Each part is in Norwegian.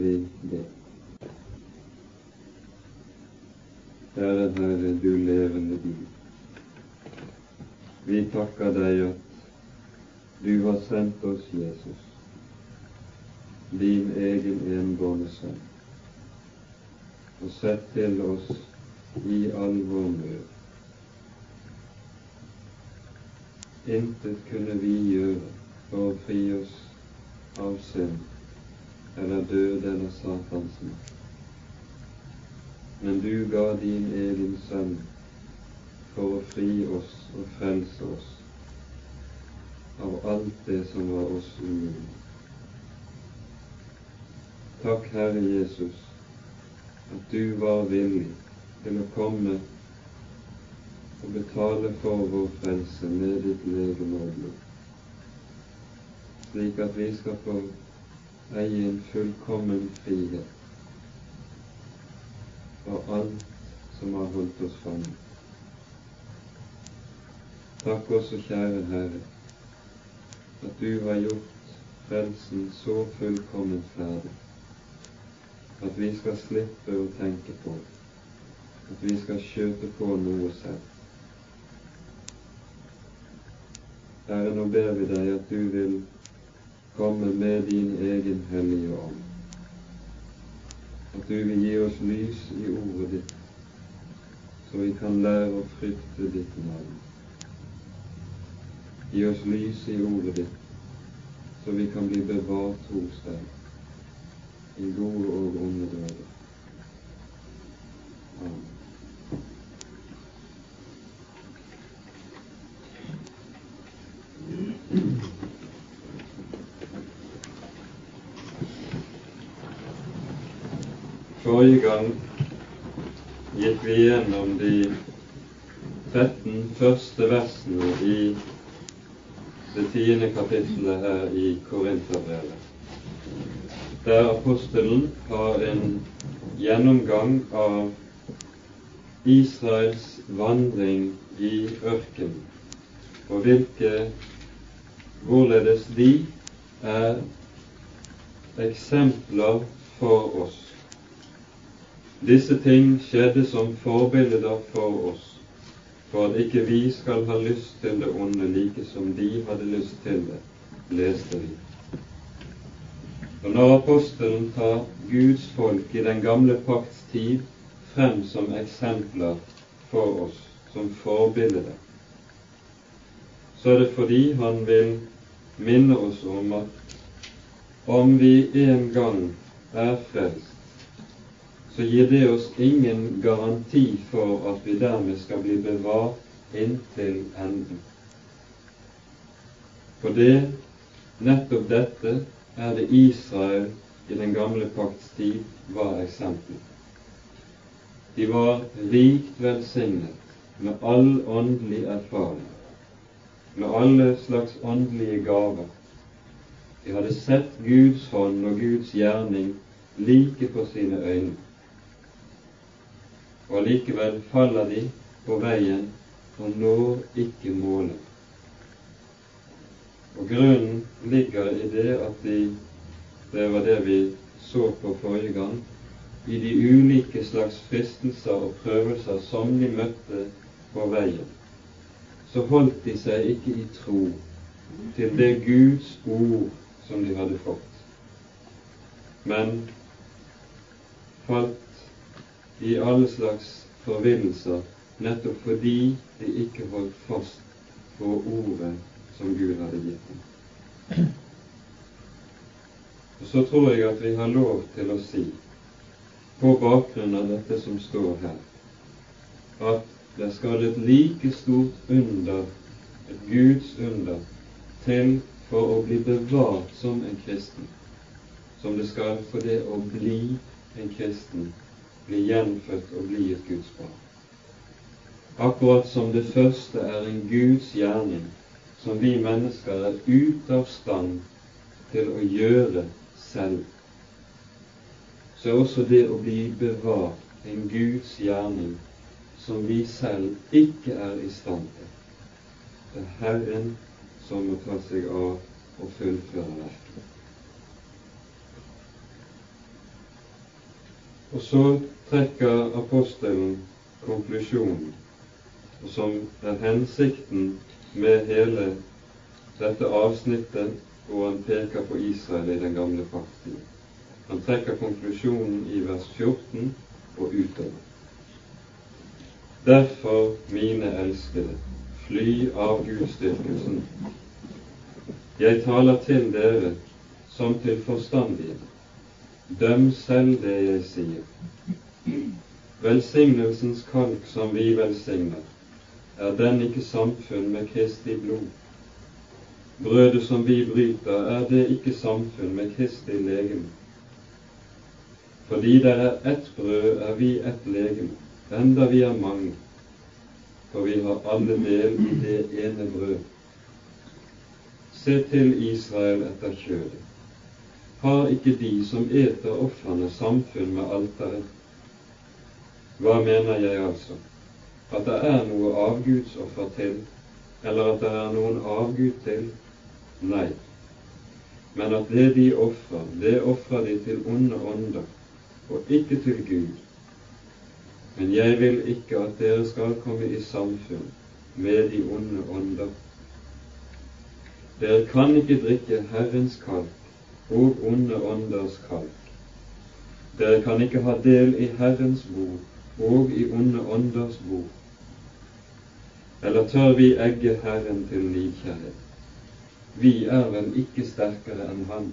vi det. Herre, Herre, du levende Gud. Vi takker deg at du har sendt oss Jesus, din egen enbårne sønn, og sett til oss i all vår nød. Intet kunne vi gjøre for å fri oss av synd eller død eller Satans makt. Men du ga din egen sønn for å fri oss og frelse oss av alt det som var oss umulig. Takk, Herre Jesus, at du var villig til å komme og betale for vår frelse med ditt legeme og slik at vi skal få eie en fullkommen frihet for alt som har holdt oss fanget. Takk også, kjære Herre, at du har gjort frelsen så fullkomment ferdig at vi skal slippe å tenke på at vi skal skjøte på noe selv. Herre, nå ber vi deg at du vil komme med din egen hellige ånd. At du vil gi oss lys i ordet ditt, så vi kan lære å frykte ditt navn. Gi oss lys i ordet ditt, så vi kan bli bevart hos deg i gode og onde døder. Amen. Forrige gang gikk vi gjennom de 13 første versene i det tiende kapittelet her i Korinterbrevet, der apostelen har en gjennomgang av Israels vandring i ørkenen, og hvilke hvorledes de er eksempler for oss disse ting skjedde som forbilder for oss, for at ikke vi skal ha lyst til det onde like som de hadde lyst til det, leste vi. Og når apostelen tar Guds folk i den gamle pakts tid frem som eksempler for oss, som forbilder, så er det fordi han vil minne oss om at om vi en gang er frelst, så gir det oss ingen garanti for at vi dermed skal bli bevart inntil enden. For det, nettopp dette, er det Israel i den gamle pakts tid var eksempel. De var rikt velsignet med all åndelig erfaring, med alle slags åndelige gaver. De hadde sett Guds hånd og Guds gjerning like for sine øyne og allikevel faller de på veien og når ikke målet. Og grunnen ligger i det at de Det var det vi så på forrige gang. I de ulike slags fristelser og prøvelser som de møtte på veien, så holdt de seg ikke i tro til det Guds ord som de hadde fått, men falt i alle slags forvillelser nettopp fordi de ikke holdt fast på ordet som Gud hadde gitt dem. Og Så tror jeg at vi har lov til å si, på bakgrunn av dette som står her, at det skal et like stort under, et Guds under, til for å bli bevart som en kristen, som det skal for det å bli en kristen bli gjenfødt og bli et Guds barn. Akkurat som det første er en Guds gjerning som vi mennesker er ute av stand til å gjøre selv, så er også det å bli bevart en Guds gjerning som vi selv ikke er i stand til. Det er Herren som må ta seg av og fullføre verket. Og så trekker apostelen konklusjonen, som er hensikten med hele dette avsnittet hvor han peker på Israel i den gamle pakttiden. Han trekker konklusjonen i vers 14 og utover. Derfor, mine elskede, fly av gudsdyrkelsen. Jeg taler til dere som til forstandige. Døm selv det jeg sier. Velsignelsens kalk som vi velsigner, er den ikke samfunn med Kristi blod? Brødet som vi bryter, er det ikke samfunn med Kristi legeme? Fordi det er ett brød, er vi ett legeme, enda vi er mange, for vi har alle del i det ene brød. Se til Israel etter kjødet. Har ikke de som eter ofrene, samfunn med alteret? Hva mener jeg altså? At det er noe avgudsoffer til, eller at det er noen avgud til? Nei. Men at det de ofrer, det ofrer de til onde ånder, og ikke til Gud. Men jeg vil ikke at dere skal komme i samfunn med de onde ånder. Dere kan ikke drikke Herrens kalk og onde ånders kalk. Dere kan ikke ha del i Herrens bord og i onde ånders bord. Eller tør vi egge Herren til nidkjærhet? Vi er vel ikke sterkere enn Han.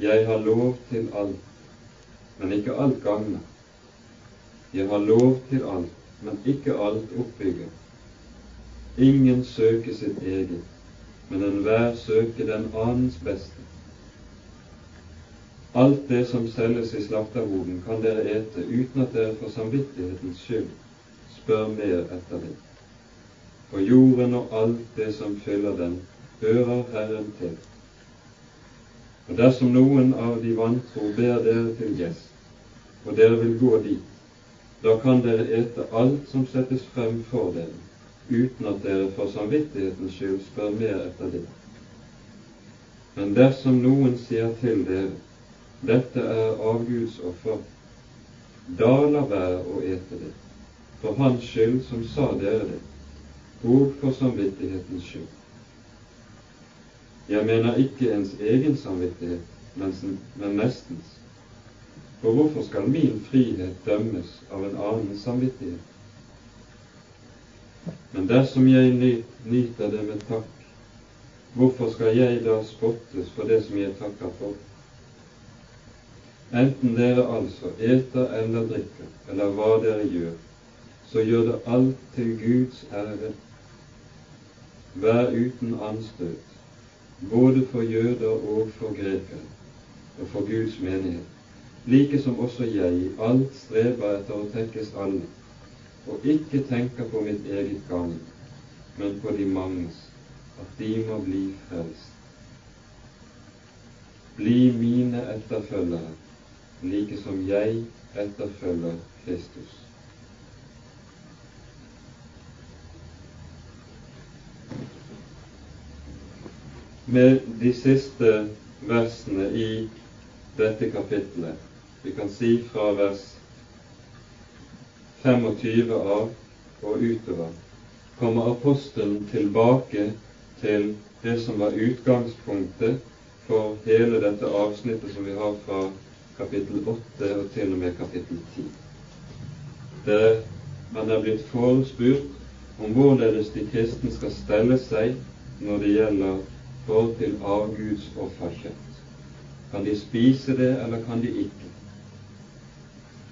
Jeg har lov til alt, men ikke alt gagner. Jeg har lov til alt, men ikke alt oppbygger. Ingen søker sitt eget, men enhver søker den annens beste. Alt det som selges i slakterboden, kan dere ete uten at dere for samvittighetens skyld spør mer etter det for jorden og alt det som fyller den, hører Herren til. Og dersom noen av de vantro ber dere til gjest, og dere vil gå dit, da kan dere ete alt som settes frem for dere, uten at dere for samvittighetens skyld spør mer etter det. Men dersom noen sier til dere, dette er avgudsoffer, da la være å ete det, for hans skyld som sa dere det, og for samvittighetens skyld. Jeg mener ikke ens egen samvittighet, men nestens. For hvorfor skal min frihet dømmes av en annen samvittighet? Men dersom jeg nyter det med takk, hvorfor skal jeg da spottes for det som jeg takker for? Enten dere altså eter eller drikker, eller hva dere gjør, så gjør det alt til Guds ære. Vær uten anstøt, både for jøder og for grekere, og for Guds menighet, like som også jeg i alt streber etter å tekkes alle, og ikke tenker på mitt eget gagn, men på de manges, at de må bli frelst. Bli mine etterfølgere, like som jeg etterfølger Kristus. med de siste versene i dette kapittelet. Vi kan si fra vers 25 av og utover kommer apostelen tilbake til det som var utgangspunktet for hele dette avsnittet som vi har fra kapittel 8 og til og med kapittel 10. Der man er blitt forespurt om hvorledes de kristne skal stelle seg når det gjelder forhold til avguds offerkjøtt. Kan de spise det, eller kan de ikke?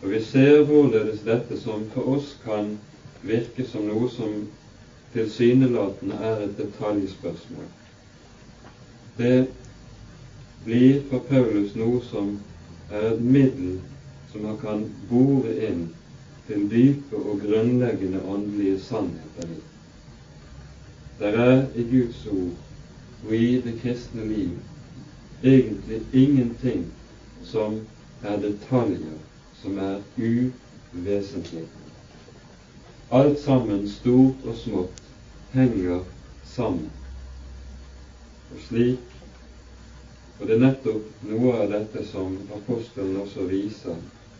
Og Vi ser hvorledes dette som for oss kan virke som noe som tilsynelatende er et detaljspørsmål. Det blir for Paulus noe som er et middel som man kan bore inn til dype og grunnleggende åndelige sannheter i. Det er i Guds ord og i det kristne liv egentlig ingenting som er detaljer som er uvesentlige. Alt sammen, stort og smått, henger sammen. Og slik Og det er nettopp noe av dette som apostelen også viser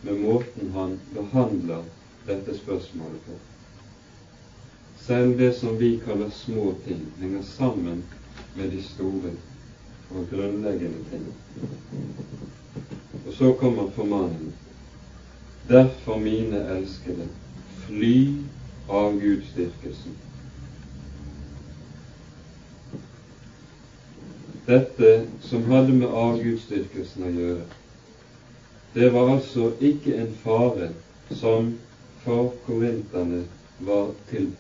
med måten han behandler dette spørsmålet på. Selv det som vi kaller små ting, henger sammen med de store og grunnleggende ting. Og så kommer formaningen. Derfor, mine elskede, fly av gudsdyrkelsen. Dette som hadde med avgudsdyrkelsen å gjøre. Det var altså ikke en fare som for korinterne var til,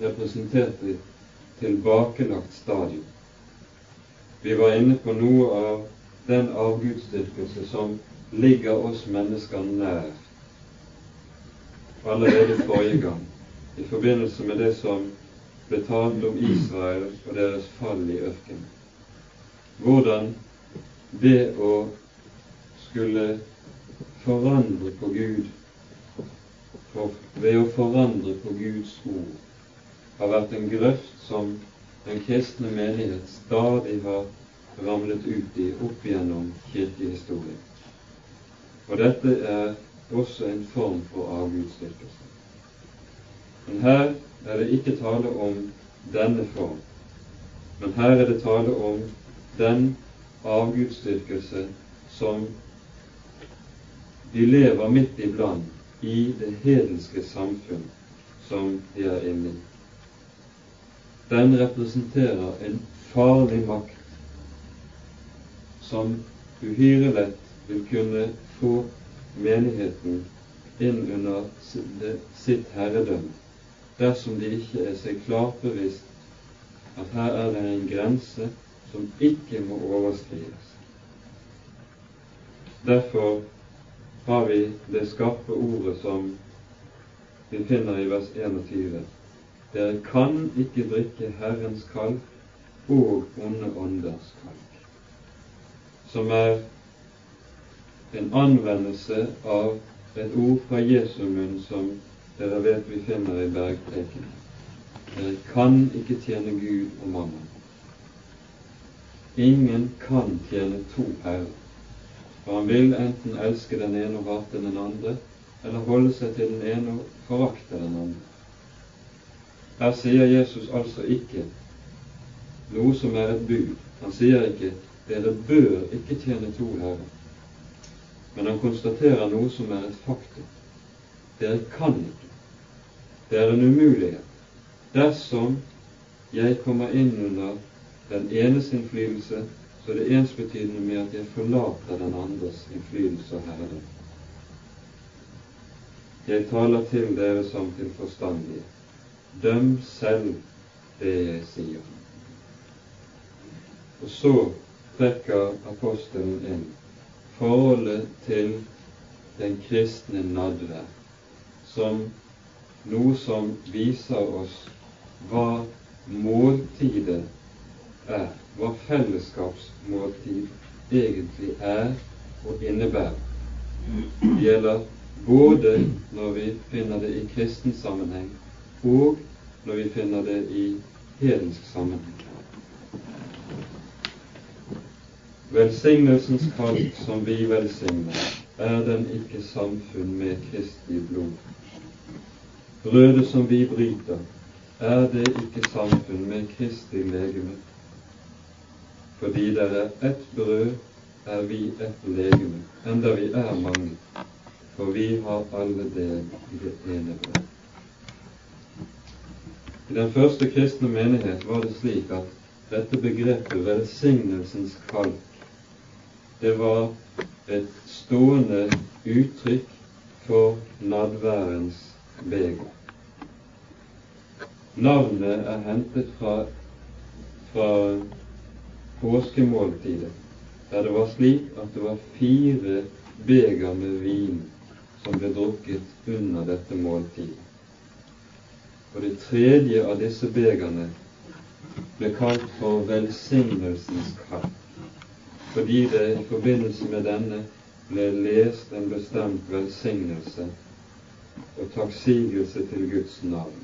i tilbakelagt stadium. Vi var inne på noe av den avgudsdyrkelse som ligger oss mennesker nær allerede forrige gang, i forbindelse med det som ble talt om Israel og deres fall i ørkenen hvordan det å skulle forandre på Gud for, ved å forandre på Guds ord har vært en grøft som den kristne menighet stadig har ramlet ut i opp gjennom kirkehistorien. Og dette er også en form for avgudsdyrkelse. Men her er det ikke tale om denne form, men her er det tale om den avgudsdyrkelse som de lever midt iblant i det hedenske samfunn som de er inne i. Den representerer en farlig makt som uhyre lett vil kunne få menigheten inn under sitt herredømme dersom de ikke er seg klart bevisst at her er det en grense som ikke må overskrides. Derfor har vi det skarpe ordet som vi finner i vers 21. Dere kan ikke drikke Herrens kalk og onde ånders kalk, som er en anvendelse av et ord fra Jesu munn som dere vet vi finner i bergprekenen. Dere kan ikke tjene Gud og mannen. Ingen kan tjene to herrer, for han vil enten elske den ene og hate den andre, eller holde seg til den ene og forakte den andre. Her sier Jesus altså ikke noe som er et bud. Han sier ikke 'dere bør ikke tjene to herrer', men han konstaterer noe som er et faktum. Dere kan ikke. Det er en umulighet dersom jeg kommer inn under den enes innflytelse, så det er ensbetydende med at jeg forlater den andres innflytelse og herredømme. Jeg taler til dere som til forstandige. Døm selv det jeg sier. Og så trekker apostelen inn forholdet til den kristne nadvær som noe som viser oss hva måltidet er, hva fellesskapsmåltid egentlig er og innebærer. Det gjelder både når vi finner det i kristen sammenheng, og når vi finner det i hedensk sammenheng. Velsignelsens kalk som vi velsigner, er den ikke samfunn med Kristi blod. Brødet som vi bryter, er det ikke samfunn med Kristi legeme. Fordi det er ett brød, er vi ett legeme, enda vi er mange, for vi har alle del i det ene brød. I den første kristne menighet var det slik at dette begrepet velsignelsens kalk, det var et stående uttrykk for nadværens beger. Navnet er hentet fra, fra påskemåltidet, der det var slik at det var fire beger med vin som ble drukket under dette måltidet. Og det tredje av disse begerne ble kalt for velsignelsens kalk, fordi det i forbindelse med denne ble lest en bestemt velsignelse og takksigelse til Guds navn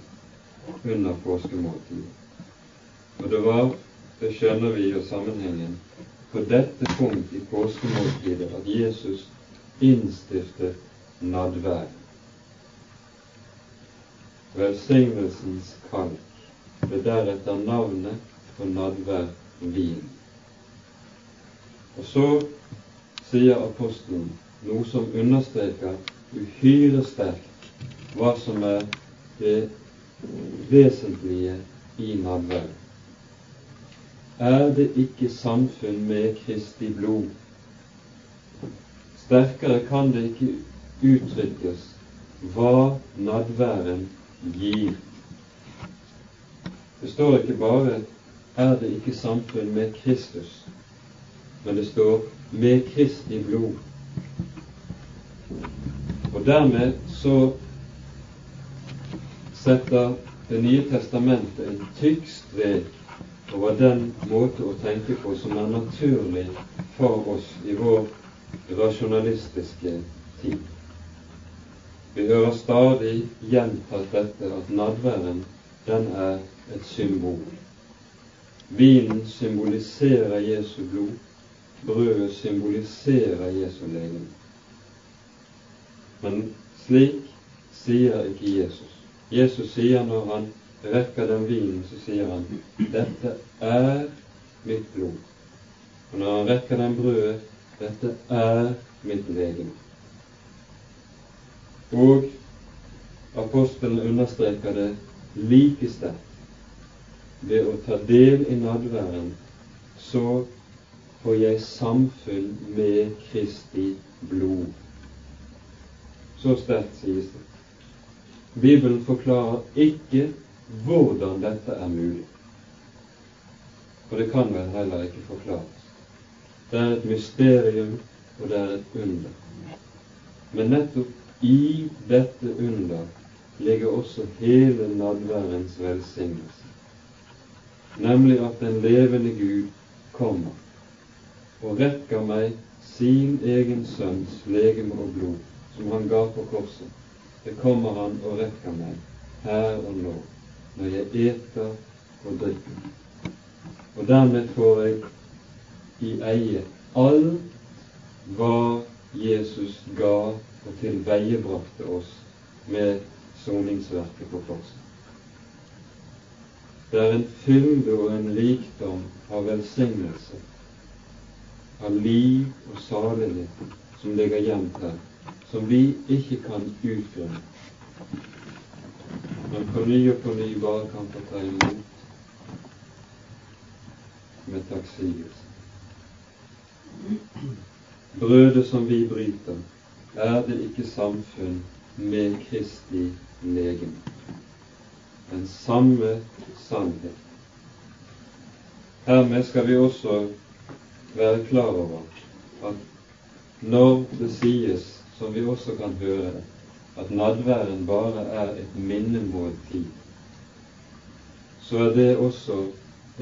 under påskemåltidet. Og det var det skjønner vi jo sammenhengen, på dette punkt i påskemåltidet at Jesus innstiftet nadvær. Velsignelsens kalk ble deretter navnet på nadvær vin. Og så sier apostelen noe som understreker uhyre sterkt hva som er det vesentlige i nadværen. Er det ikke samfunn med Kristi blod? Sterkere kan det ikke uttrykkes hva nadværen gir. Det står ikke bare 'er det ikke samfunn med Kristus', men det står 'med Kristi blod'. Og dermed så setter Det nye testamentet en tykk strek over den måte å tenke på som er naturlig for oss i vår rasjonalistiske tid. Vi hører stadig gjentatt dette at nadværen, den er et symbol. Vinen symboliserer Jesu blod, brødet symboliserer Jesu legeme. Men slik sier ikke Jesus. Jesus sier når han rekker den vinen, så sier han 'Dette er mitt blod'. Og når han rekker den brødet 'Dette er mitt legeme'. Og apostelen understreker det like sterkt. Ved å ta del i nadværen så får jeg samfunn med Kristi blod. Så sterkt sies det. Bibelen forklarer ikke hvordan dette er mulig. For det kan vel heller ikke forklares. Det er et mysterium, og det er et under. Men nettopp i dette under ligger også hele nadværens velsignelse, nemlig at den levende Gud kommer og rekker meg sin egen sønns legeme og blod som han ga på korset, det kommer han og rekker meg her og nå, når jeg eter og drikker. Og dermed får jeg i eie alt hva Jesus ga og tilveiebrakte oss med soningsverket på korset. Det er en fylde og en rikdom av velsignelse, av liv og salighet, som ligger gjemt her, som vi ikke kan utgrunne, men på ny og på ny bare kan få ta imot med takksigelse. Brødet som vi bryter, er det ikke samfunn med Kristi legeme. men samme sannhet. Hermed skal vi også være klar over at når det sies som vi også kan høre det, at nadværen bare er et minnemåltid, så er det også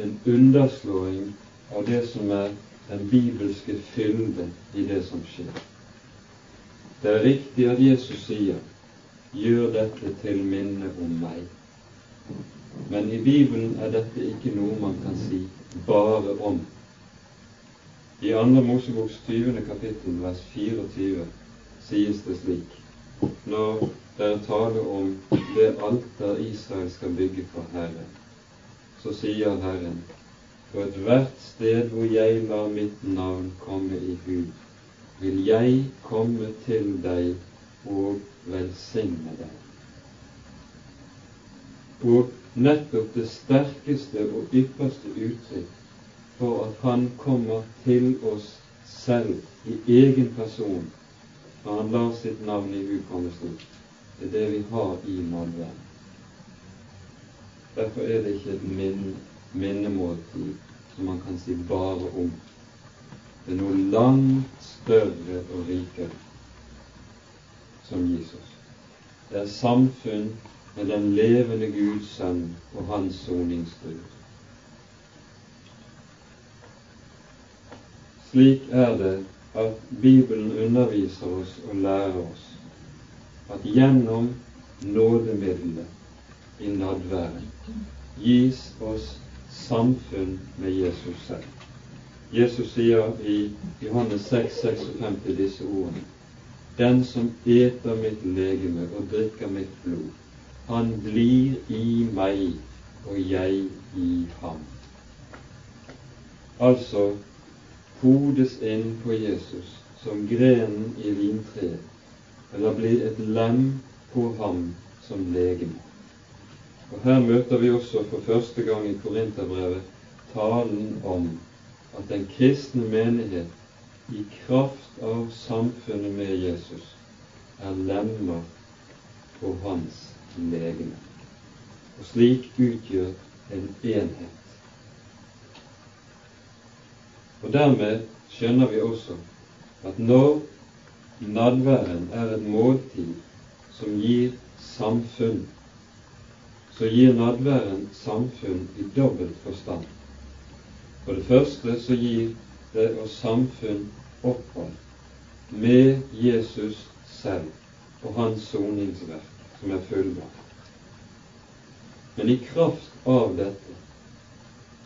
en underslåing av det som er den bibelske fylde i det som skjer. Det er riktig at Jesus sier 'gjør dette til minne om meg'. Men i Bibelen er dette ikke noe man kan si bare om. I 2. Moseboks 20. kapittel, vers 24, sies det slik når det er tale om det alter Israel skal bygge for Herren, så sier Herren på ethvert sted hvor jeg lar mitt navn komme i hud, vil jeg komme til deg og velsigne deg. Og nettopp det sterkeste og ypperste uttrykk for at Han kommer til oss selv i egen person når han lar sitt navn i Gud komme. Det er det vi har i nadværen. Derfor er det ikke et minne, minnemåltid som man kan si bare om. Det er noe langt større og rikere som gis oss. Det er samfunn med den levende Guds sønn og hans soningsbrud. Slik er det at Bibelen underviser oss og lærer oss at gjennom nådemiddelet i nadværen gis oss samfunn med Jesus selv. Jesus sier i Johannes 6, 56 disse ordene Den som eter mitt legeme og drikker mitt blod, han blir i meg, og jeg i ham. Altså podes inn på Jesus som grenen i vintreet, eller blir et lem på ham som legeme. Og Her møter vi også for første gang i Korinterbrevet talen om at den kristne menighet i kraft av samfunnet med Jesus er lemmer på hans legeme, og slik utgjør en enhet. Og Dermed skjønner vi også at når nadværen er et måltid som gir samfunn, så gir nadværen samfunn i dobbelt forstand. For det første så gir det oss samfunn opphold med Jesus selv og hans soningsverk, som er fullbrakt. Men i kraft av dette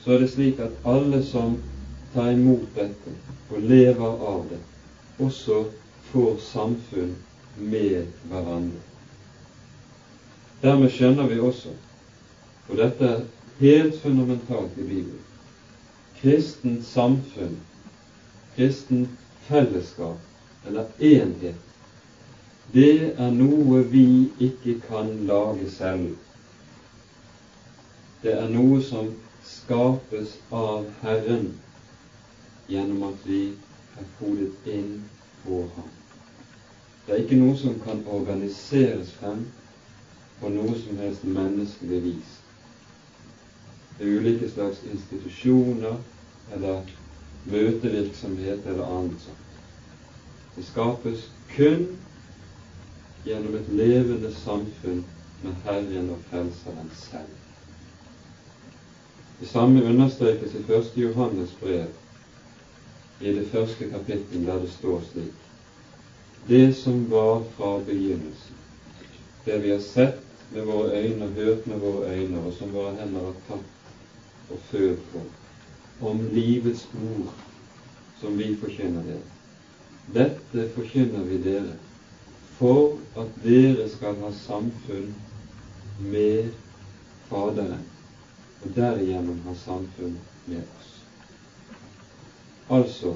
så er det slik at alle som tar imot dette og lever av det, også får samfunn med hverandre. Dermed skjønner vi også, og dette er helt fundamentalt i Bibelen, kristent samfunn, kristent fellesskap eller enhet, det er noe vi ikke kan lage selv. Det er noe som skapes av Herren gjennom at vi er kodet inn på ham. Det er ikke noe som kan organiseres frem på noe som helst menneskelig vis. Det er ulike slags institusjoner eller møtevirksomhet eller annet sånt. Det skapes kun gjennom et levende samfunn med Herren og Frelseren selv. Det samme understrekes i 1. Johannes brev, i det første kapittelet der det står slik Det som var fra begynnelsen, det vi har sett med våre øyne og hørt med våre øyne, og som våre hender har tatt og følt på, om livets ord som vi forkynner dere. Dette forkynner vi dere for at dere skal ha samfunn med Faderen, og derigjennom ha samfunn med oss. Altså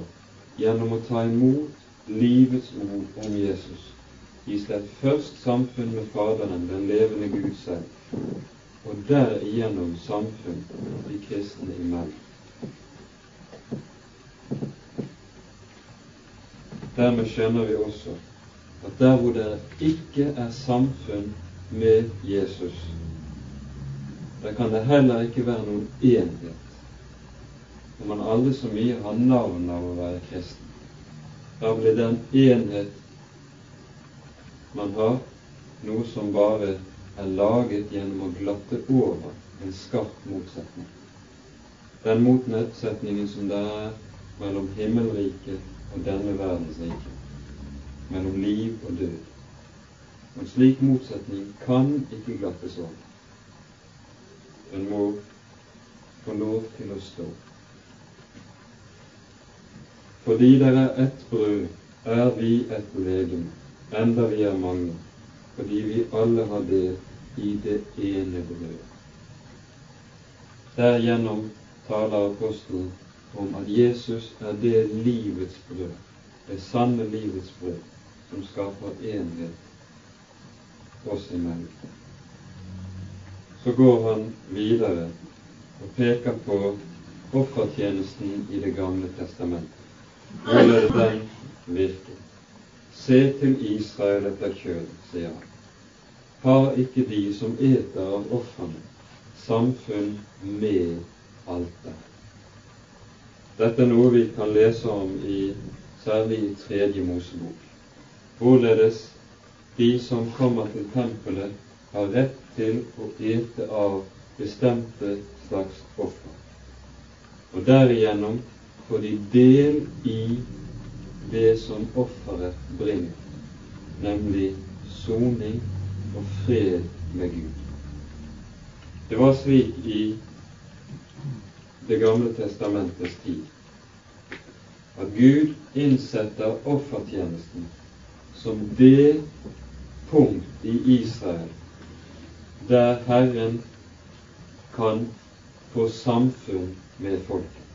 gjennom å ta imot livets ord om Jesus gis det først samfunn med Faderen, den levende Gud selv, og derigjennom samfunn de kristne imellom. Dermed skjønner vi også at der hvor det ikke er samfunn med Jesus, der kan det heller ikke være noen enhet når man aldri så mye har navn av å være kristen. Da blir den enhet man har, noe som bare er laget gjennom å glatte over en skarp motsetning. Den motsetningen som det er mellom himmelriket og denne verdens rike, mellom liv og død. En slik motsetning kan ikke glattes over. Den må få lov til å stå. Fordi det er ett brød, er vi et legeme, enda vi er mange, fordi vi alle har del i det ene brødet. Derigjennom taler apostelen om at Jesus er det livets brød, det sanne livets brød, som skaper enhet oss imellom. Så går han videre og peker på offertjenesten i Det gamle testamentet. Hvorledes den virke? Se til Israel etter kjød, sier han. Har ikke de som eter av ofrene, samfunn med alter? Dette er noe vi kan lese om i særlig i Tredje Mosebok. Hvorledes de som kommer til tempelet, har rett til å ete av bestemte slags offer, og derigjennom får de del i det som offeret bringer, nemlig soning og fred med Gud. Det var slik i Det gamle testamentets tid at Gud innsetter offertjenesten som det punkt i Israel der Herren kan få samfunn med folket.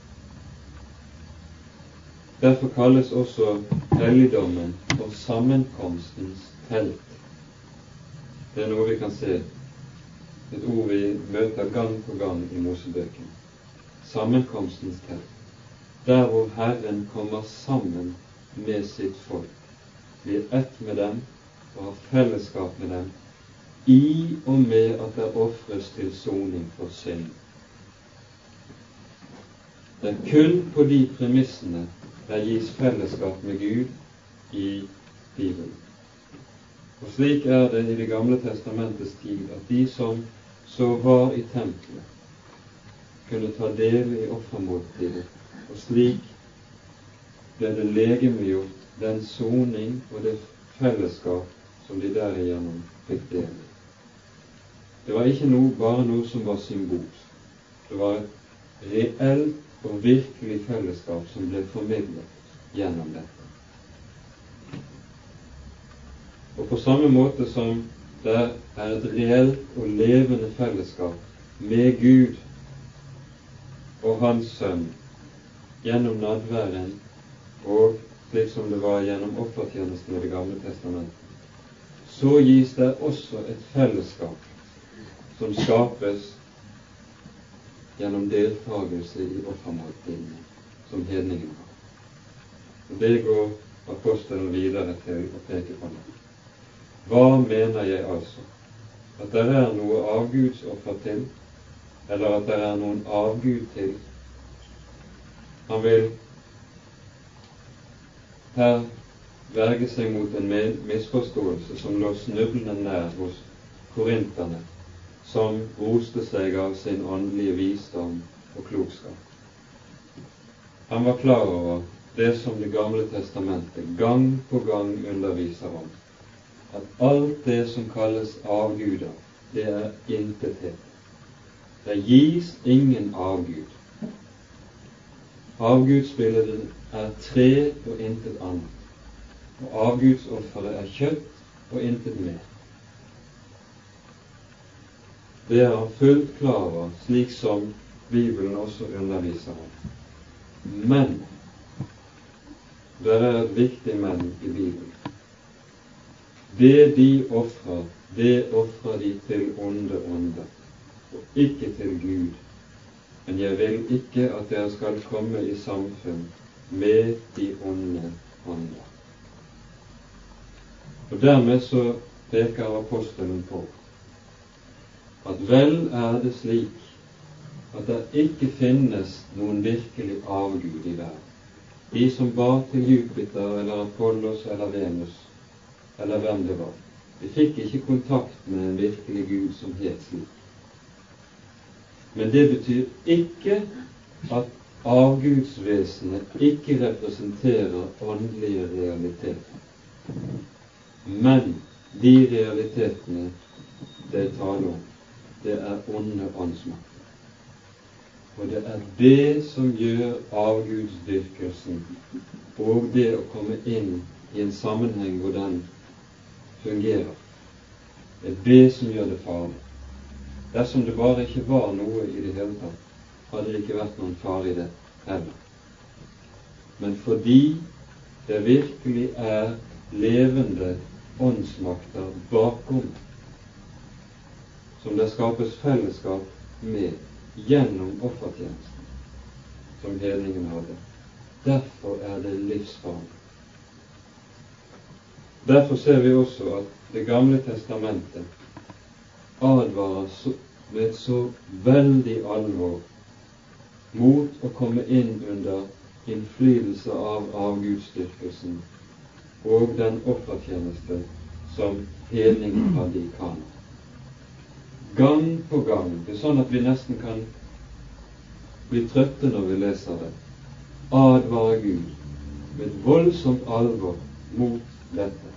Derfor kalles også helligdommen for sammenkomstens telt. Det er noe vi kan se, et ord vi møter gang på gang i Mosebøkene. Sammenkomstens telt. Der hvor Herren kommer sammen med sitt folk, blir ett med dem og har fellesskap med dem, i og med at det ofres til soning for synd. Det er kun på de premissene det gis fellesskap med Gud i Bibelen. Og slik er det i Det gamle testamentets tid at de som så var i tempelet, kunne ta del i offermåltidet, og slik ble det legemliggjort den soning og det fellesskap som de derigjennom fikk del i. Det var ikke noe, bare noe som var symbolsk. Det var et reelt og virkelig fellesskap som ble formidlet gjennom dette. Og på samme måte som det er et reelt og levende fellesskap med Gud og Hans Sønn gjennom nadværen og slik som det var gjennom offertjenesten i Det gamle testamentet, så gis det også et fellesskap som skapes gjennom deltakelse i offermåltidene som hedningene har. Og Det går apostelen videre til å peke på nå. Hva mener jeg altså? At det er noe avgudsoffer til, eller at det er noen avgud til? Han vil her verge seg mot en misforståelse som lå snublende nær hos korinterne som roste seg av sin åndelige visdom og klokskap. Han var klar over det som Det gamle testamentet gang på gang underviser om, at alt det som kalles avguder, det er intethet. Det gis ingen avgud. Avgudsbildet er tre og intet annet, og avgudsofferet er kjøtt og intet mer. Det er han fullt klar over, slik som Bibelen også underviser om. Men det er et viktig men i Bibelen. Det de ofrer, det ofrer de til onde ånder, og ikke til Gud. Men jeg vil ikke at dere skal komme i samfunn med de onde ånder. Og Dermed så peker apostelen på at vel er det slik at det ikke finnes noen virkelig avgud i verden. De som ba til Jupiter eller Apollos eller Venus eller hvem det var, de fikk ikke kontakt med en virkelig Gud som het slik. Men det betyr ikke at avgudsvesenet ikke representerer åndelige realiteter. Men de realitetene det er om, det er onde åndsmakter. Og det er det som gjør avgudsdyrkelsen og det å komme inn i en sammenheng hvor den fungerer. Det er det som gjør det farlig. Dersom det bare ikke var noe i det hele tatt, hadde det ikke vært noen fare i det heller. Men fordi det virkelig er levende åndsmakter bakom som det skapes fellesskap med gjennom offertjenesten som hedningene hadde. Derfor er det livsfarlig. Derfor ser vi også at Det gamle testamentet advarer med et så veldig alvor mot å komme inn under innflytelse av avgudsdyrkelsen og den offertjeneste som hedningene hadde i Kana gang på gang. Det er sånn at vi nesten kan bli trøtte når vi leser det. Advarer Gud med et voldsomt alvor mot dette.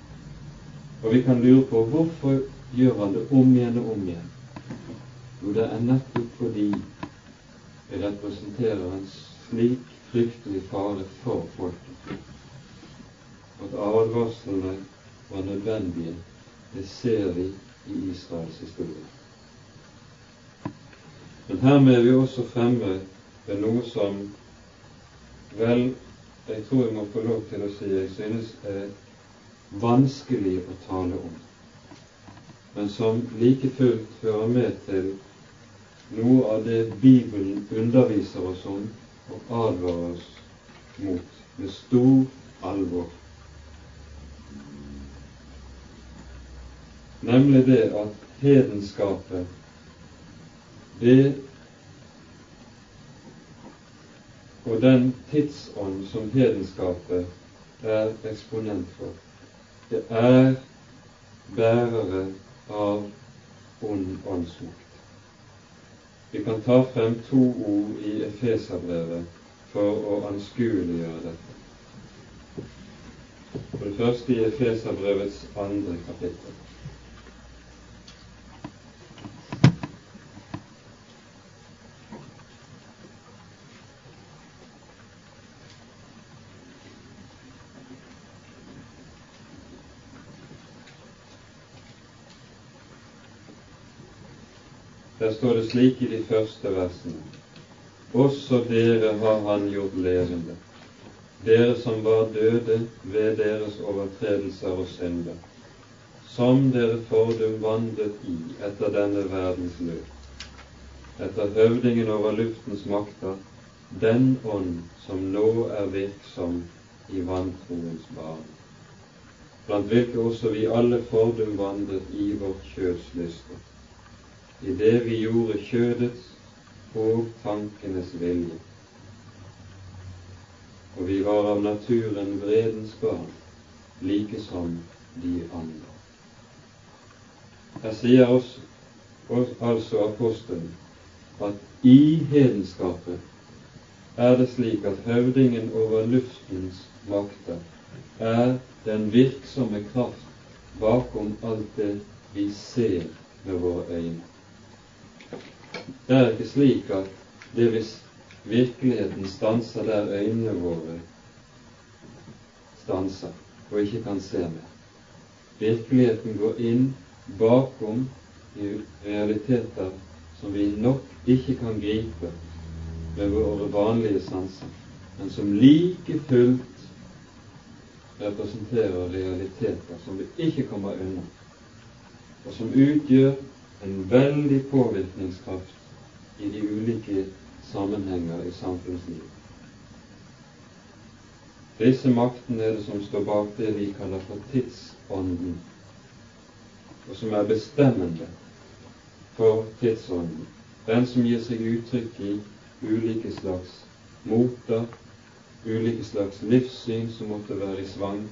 Og vi kan lure på hvorfor gjør han det om igjen og om igjen. Jo, det er nettopp fordi det representerer en slik fryktelig fare for folket advarslene var nødvendige, det ser vi i Israels historie. Men hermed er vi også fremme ved noe som vel jeg tror jeg må få lov til å si jeg synes er vanskelig å tale om, men som like fullt hører med til noe av det Bibelen underviser oss om og advarer oss mot med stor alvor. Nemlig det at hedenskapet, det og den tidsånd som hedenskapet er eksponent for, det er bærere av ond åndsmakt. Vi kan ta frem to ord i Efeserbrevet for å anskueliggjøre dette. For det første i Efeserbrevets andre kapittel. Der står det slik i de første versene. Også dere har Han gjort levende, dere som var døde ved deres overtredelser og synder, som dere fordum vandret i etter denne verdens løp, etter høvdingen over luftens makter, den ånd som nå er virksom i vantroens barn, blant hvilke også vi alle fordum vandret i vårt kjøds lyster i det vi gjorde kjødets og tankenes vilje. Og vi var av naturen vredens barn, like som de andre. Her sier oss, altså apostelen at i hedenskapet er det slik at høvdingen over luftens makter er den virksomme kraft bakom alt det vi ser med våre øyne. Det er ikke slik at det hvis virkeligheten stanser der øynene våre stanser og ikke kan se mer. Virkeligheten går inn bakom i realiteter som vi nok ikke kan gripe med våre vanlige sanser, men som like fullt representerer realiteter som vi ikke kommer unna, og som utgjør en veldig påvirkningskraft i de ulike sammenhenger i samfunnslivet. Disse maktene er det som står bak det vi kaller for tidsånden, og som er bestemmende for tidsånden. Den som gir seg uttrykk i ulike slags moter, ulike slags livssyn som måtte være i svang,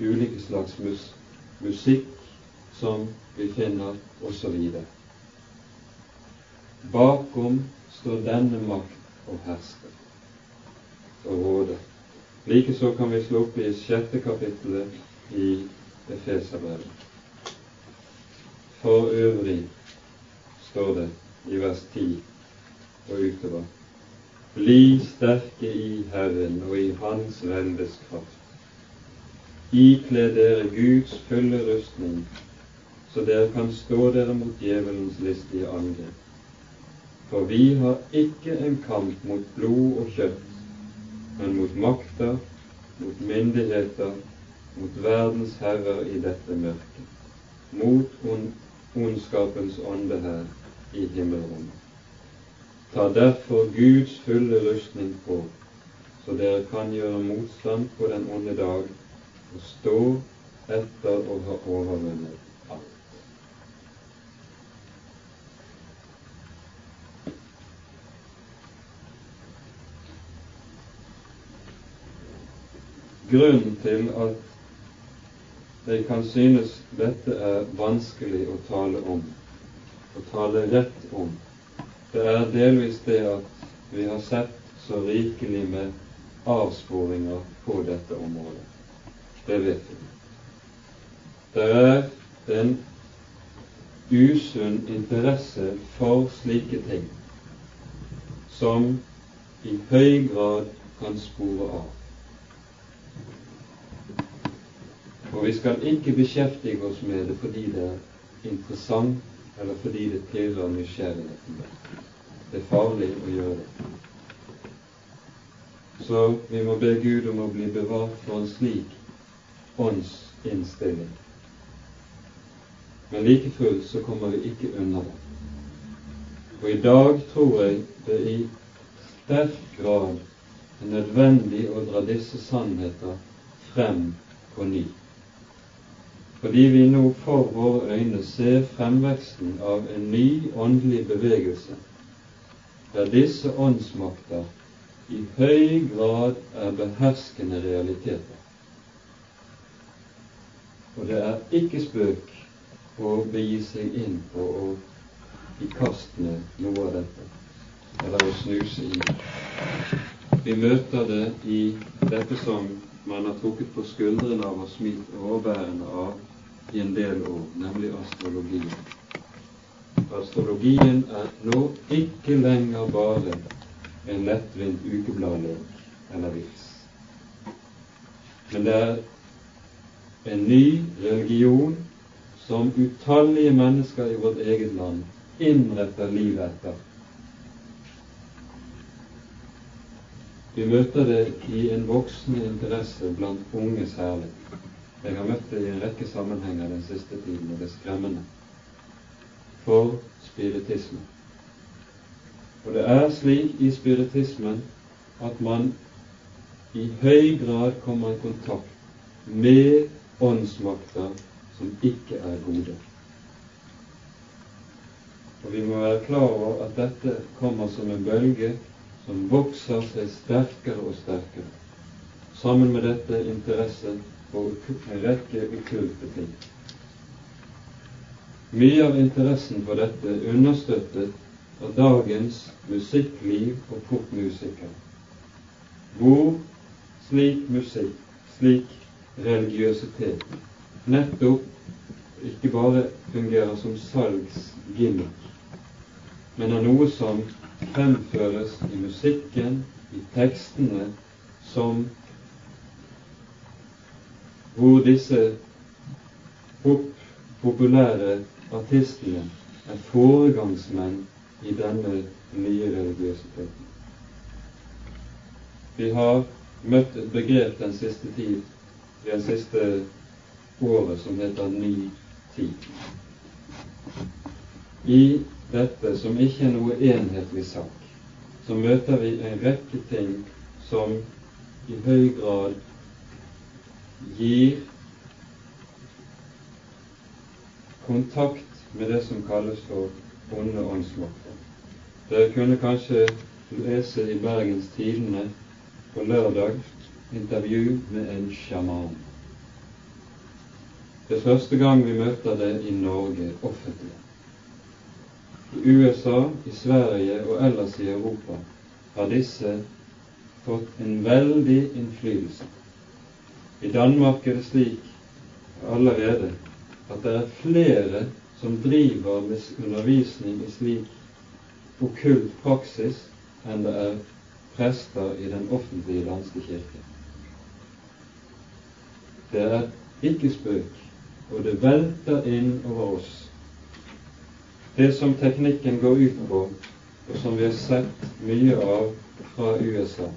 ulike slags mus musikk som vi finner, osv. Bakom står denne makt og hersker og råder. Likeså kan vi slå opp i sjette kapittelet i Efeserbrevet. For øvrig står det i vers 10 og utover. Bli sterke i Herren og i Hans veldes kraft. Ikle dere Guds fulle rustning så dere kan stå dere mot djevelens listige angrep. For vi har ikke en kamp mot blod og kjøtt, men mot makter, mot myndigheter, mot verdens herrer i dette mørket, mot ondskapens ånde her i himmelrommet. Ta derfor Guds fulle rustning på, så dere kan gjøre motstand på den onde dag og stå etter å ha overvunnet Grunnen til at det kan synes dette er vanskelig å tale om, å tale rett om, det er delvis det at vi har sett så rikelig med avsporinger på dette området. Det vet vi. Det er en usunn interesse for slike ting som i høy grad kan spore av. Og vi skal ikke beskjeftige oss med det fordi det er interessant, eller fordi det pirrer nysgjerrigheten. Det er farlig å gjøre det. Så vi må be Gud om å bli bevart for en slik åndsinnstilling. Men like fullt så kommer vi ikke unna det. Og i dag tror jeg det i sterk grad er nødvendig å dra disse sannheter frem på ny. Fordi vi nå for våre øyne ser fremveksten av en ny åndelig bevegelse, der disse åndsmakter i høy grad er beherskende realiteter. Og det er ikke spøk å begi seg inn på å i kast med noe av dette, eller å snuse i. Vi møter det i dette som man har trukket på skuldrene av og smilt overbærende av i en del år, nemlig astrologien. Astrologien er nå ikke lenger bare en lettvint ukebladlek eller vits. Men det er en ny religion som utallige mennesker i vårt eget land innretter livet etter. Vi møter det i en voksende interesse blant unge særlig. Jeg har møtt det i en rekke sammenhenger den siste tiden, og det er skremmende. For spiritisme. Og det er slik i spiritismen at man i høy grad kommer i kontakt med åndsmakter som ikke er gode. Og vi må være klar over at dette kommer som en bølge som vokser seg sterkere og sterkere. Sammen med dette interesse for en rekke okkulte ting. Mye av interessen for dette understøttet av dagens musikkliv og popmusikere, hvor slik musikk, slik religiøsitet, nettopp ikke bare fungerer som salgsgimmick, men er noe som fremføres i musikken, i tekstene, som hvor disse pop, populære artistene er foregangsmenn i denne nye religiøsiteten. Vi har møtt et begrep den siste tid, det siste året som heter ny tid. I dette, som ikke er noe enhetlig sak, så møter vi en rekke ting som i høy grad gir kontakt med det som kalles for onde åndsmakter. Dere kunne kanskje lese i Bergens Tidende på lørdag intervju med en sjaman. Det er første gang vi møter det i Norge offentlig. I USA, i Sverige og ellers i Europa har disse fått en veldig innflytelse. I Danmark er det slik allerede at det er flere som driver med undervisning i slik okkult praksis enn det er prester i den offentlige danske kirke. Det er ikke spøk, og det velter inn over oss. Det som teknikken går ut på, og som vi har sett mye av fra USA,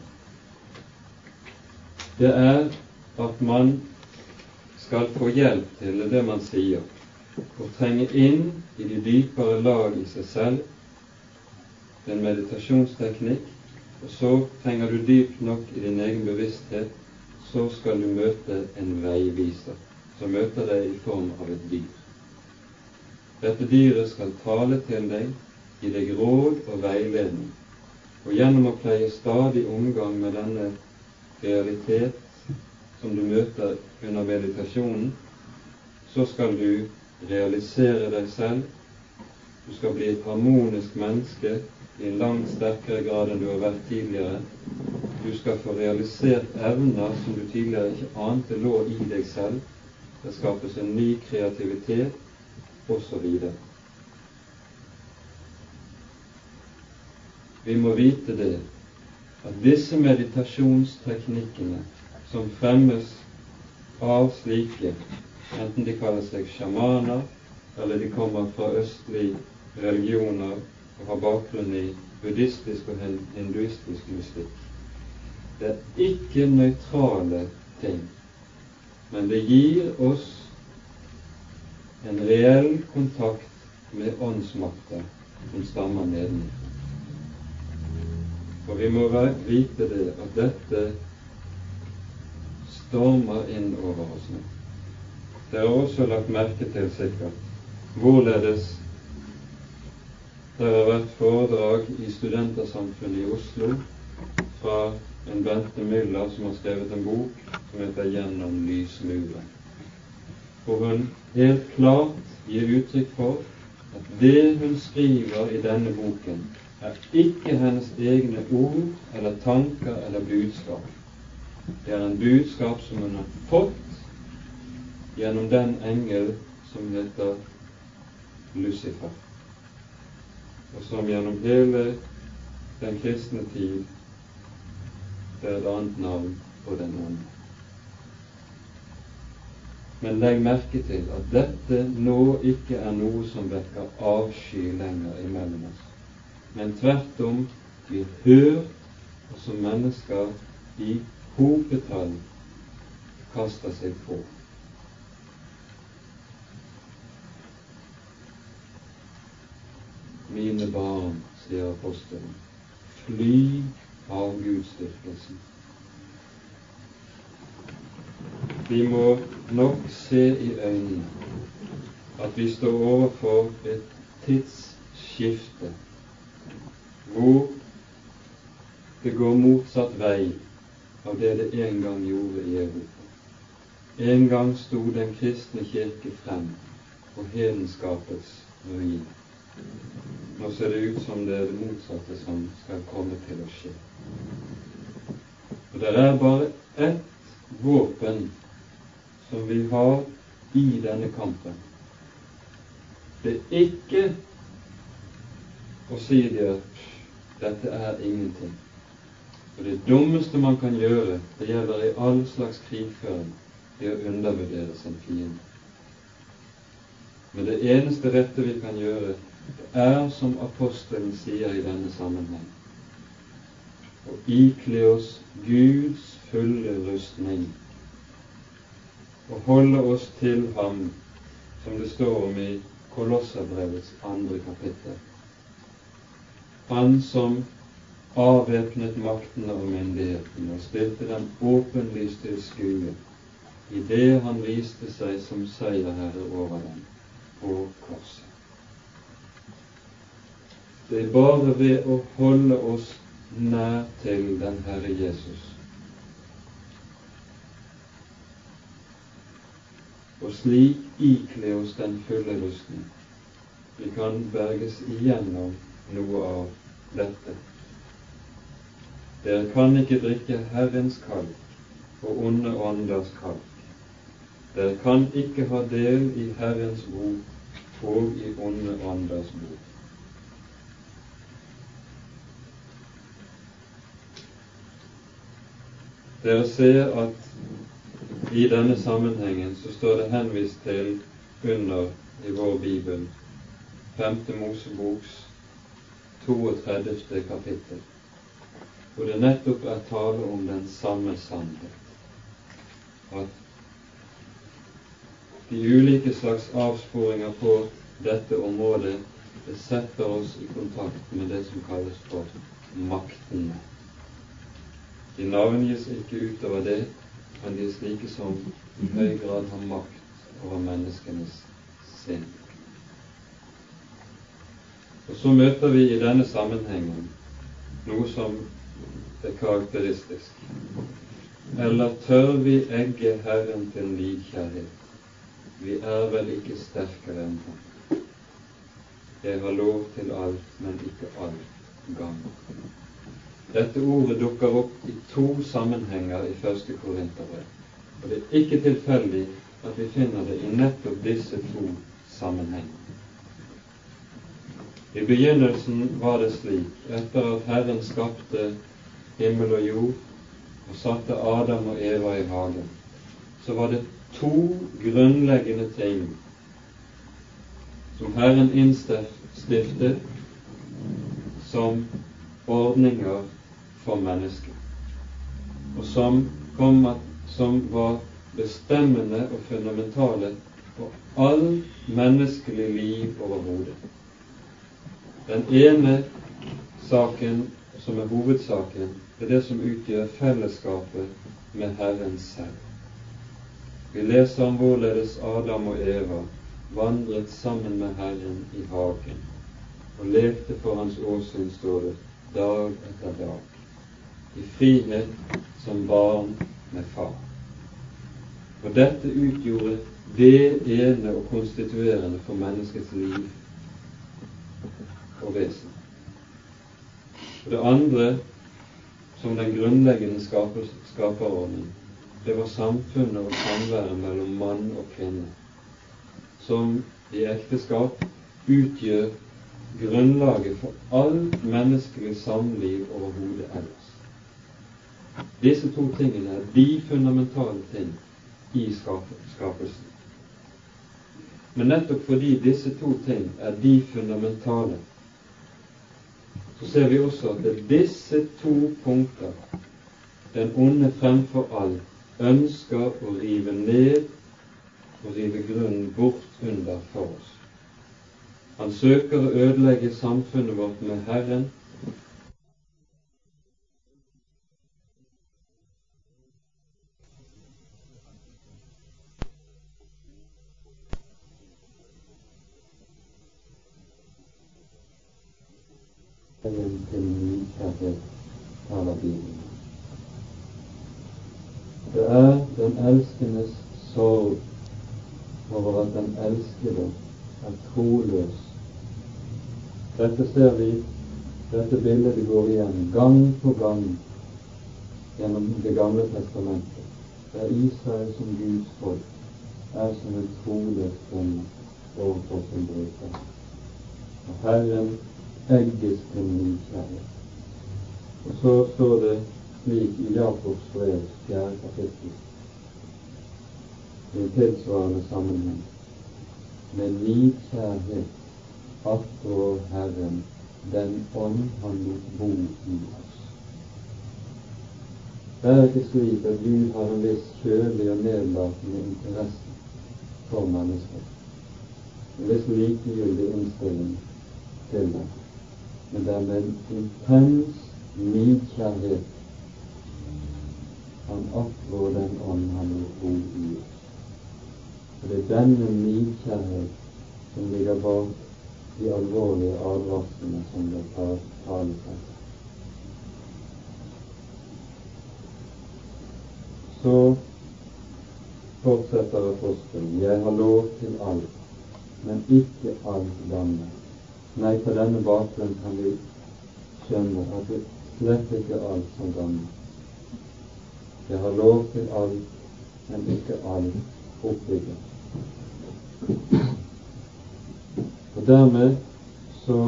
det er at man skal få hjelp til det man sier, å trenge inn i de dypere lag i seg selv. Det en meditasjonsteknikk. Og så trenger du dypt nok i din egen bevissthet, så skal du møte en veiviser som møter deg i form av et dyr. Dette dyret skal tale til deg, gi deg råd og veiledning. Og gjennom å pleie stadig omgang med denne realitet som du møter under meditasjonen, så skal du realisere deg selv. Du skal bli et harmonisk menneske i langt sterkere grad enn du har vært tidligere. Du skal få realisert evner som du tidligere ikke ante lå i deg selv. Det skapes en ny kreativitet, osv. Vi må vite det at disse meditasjonsteknikkene som fremmes av slike, enten de kaller seg sjamaner, eller de kommer fra østlige religioner og har bakgrunn i buddhistisk og hinduistisk mystikk. Det er ikke nøytrale ting, men det gir oss en reell kontakt med åndsmakter som stammer nedenfra. Og vi må vite det at dette stormer inn over oss nå. Det er også lagt merke til sikkert hvorledes det har vært foredrag i Studentersamfunnet i Oslo fra en Bente Müller som har skrevet en bok som heter 'Gjennom lysmuren', hvor hun helt klart gir uttrykk for at det hun skriver i denne boken, er ikke hennes egne ord eller tanker eller budskap. Det er en budskap som hun har fått gjennom den engel som heter Lucifer, og som gjennom hele den kristne tid det er et annet navn på den onde. Men legg merke til at dette nå ikke er noe som vekker avsky lenger imellom oss men tvert om blir hørt, som mennesker i hopetall kasta seg på. Mine barn, sier apostelen, fly av gudsdyrkelsen. Vi må nok se i øynene at vi står overfor et tidsskifte hvor det går motsatt vei av det det en gang gjorde i Europa. En gang sto den kristne kirke frem på hedenskapets ruin. Nå ser det ut som det er det motsatte som skal komme til å skje. Og det er bare ett våpen som vi har i denne kampen. Det er ikke å si det at dette er ingenting. Og det dummeste man kan gjøre, det gjelder i all slags krigføring, er å undervurdere sin fiende. Men det eneste rette vi kan gjøre, er som apostelen sier i denne sammenheng, å ikle oss Guds fulle rustning og holde oss til ham, som det står om i Kolosserbrevets andre kapittel han som avvæpnet maktene og myndighetene og stilte dem åpenlyst til skue idet han viste seg som seierherre over dem på korset. Det er bare ved å holde oss nær til den Herre Jesus og slik ikle oss den fulle lysten. vi kan berges igjennom noe av dette. Dere kan ikke drikke Herrens kalk og onde ånders kalk. Dere kan ikke ha del i Herrens bok og i onde ånders bok. Dere ser at i denne sammenhengen så står det henvist til under i vår bibel 5. Moseboks 32. kapittel, hvor det nettopp er tale om den samme sannhet. At de ulike slags avsporinger på dette området det setter oss i kontakt med det som kalles for maktene. De navngis ikke utover det, men de er slike som i høy grad har makt over menneskenes sinn. Og så møter vi i denne sammenhengen noe som er karakteristisk. Eller tør vi egge Herren til nidkjærhet? Vi er vel ikke sterkere enn Han. Jeg har lov til alt, men ikke alt gang. Dette ordet dukker opp i to sammenhenger i første Korinterbrev. Og det er ikke tilfeldig at vi finner det i nettopp disse to sammenhengene. I begynnelsen var det slik, etter at Herren skapte himmel og jord og satte Adam og Eva i hagen, så var det to grunnleggende ting som Herren innstiftet som ordninger for mennesket, og som, kom, som var bestemmende og fundamentale for all menneskelig liv overhodet. Den ene saken som er hovedsaken, er det som utgjør fellesskapet med Herren selv. Vi leser om hvorledes Adam og Eva vandret sammen med Herren i hagen og lekte for Hans åsyn, står det, dag etter dag, i frihet som barn med far. Og dette utgjorde det ene og konstituerende for menneskets liv og vesen. Og det andre, som den grunnleggende skaperordning, det var samfunnet og samværet mellom mann og kvinne, som i ekteskap utgjør grunnlaget for all menneskelig samliv overhodet ellers. Disse to tingene er de fundamentale ting i skapelsen. Men nettopp fordi disse to ting er de fundamentale, så ser vi også at det er disse to punkter den onde fremfor alt ønsker å rive ned og rive grunnen bort under for oss. Han søker å ødelegge samfunnet vårt med Herren til nykjærhet, taler Bibelen. Det er den elskendes sorg over at den elskede er troløs. Dette ser vi, dette bildet går igjen gang på gang gjennom Det gamle testamentet, der Israel som Guds folk er som en troløs kvinne overfor sin bryter. Og Herren egges til kjærlighet. Og så står det slik i Jakobs brev, fjerde kapittel, i en tilsvarende sammenheng, med nykjærhet attrår Herren den ånd han lot bo i oss. Det er ikke slik at Gud har en viss kjølig og nedlatende interesse for mennesker, en viss likegyldig innstilling til dem men det er med en intens nidkjærlighet han oppnår den ånd han vil bo i. Og det er denne nidkjærlighet som ligger bak de alvorlige advarslene som det tales om. Så fortsetter apostelen, jeg har lov til alt, men ikke alt landet. Nei, på denne bakgrunn kan vi skjønne at det slett ikke er alt som gammelt. Det har lov til alt, men ikke alt oppbygger. Og dermed så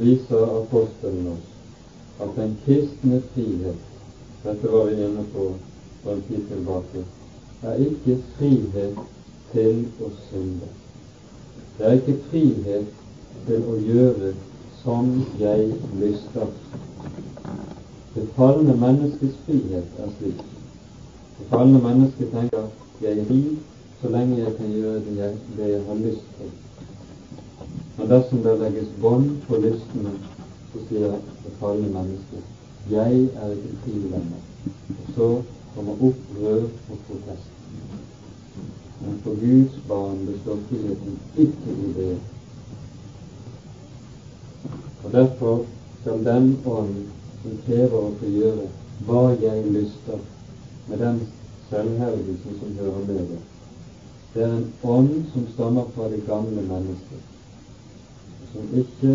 viser apostelen oss at den kristne frihet dette var vi inne på for en tid tilbake er ikke frihet til å synde. Det er ikke frihet til å gjøre som jeg lyster. Det falne menneskets frihet er slik. Det falne mennesket tenker jeg er fri så lenge jeg kan gjøre det jeg, det jeg har lyst til. Men dersom det legges bånd på lystene, så sier det falne mennesket jeg er ikke fri lenger. Og så kommer opprør og protest. Men for Guds barn består friheten ikke i det. Og Derfor skal den ånd som krever å få gjøre hva jeg lyster, med den selvhevdelsen som hører med det, det er en ånd som stammer fra det gamle mennesket, som ikke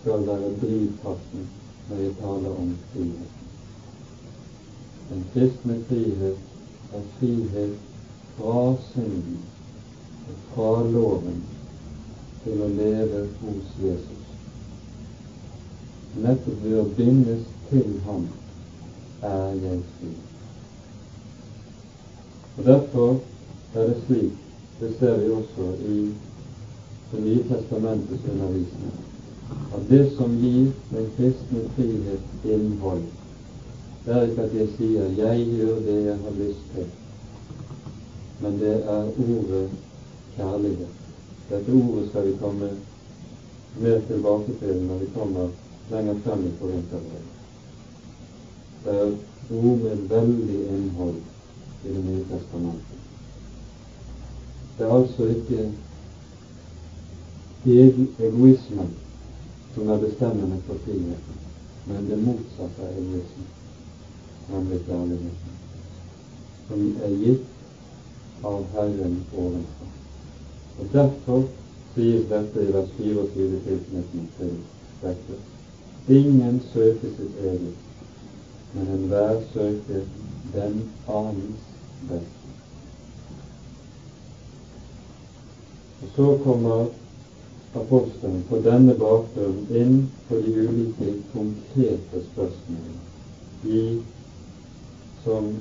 skal være drivkraften når jeg taler om frihet. Den kristne frihet er frihet fra synden og fra loven til å leve hos Jesus. Nettopp ved å bindes til ham er jeg fri. Og Derfor er det slik, det ser vi også i Det nye testamentets undervisning, at det som gir den kristne frihet innhold, det er ikke at jeg sier 'jeg gjør det jeg har lyst til', men det er ordet kjærlighet. Dette ordet skal vi komme mer tilbake til når vi kommer lenger frem i Korinterbrevet. Det er ord med veldig innhold i Det nye testamentet. Det er altså ikke egoismen som er bestemmende for friheten, men det motsatte av egoismen, nemlig kjærligheten, som er gitt av Herren ovenfor. Og Derfor sies dette i vers 24 i tilknytning til dette. Ingen søker sitt eget, men enhver søker den annens beste. Og så kommer apostelen på denne bakgrunn inn på de ulike konkrete spørsmålene i, som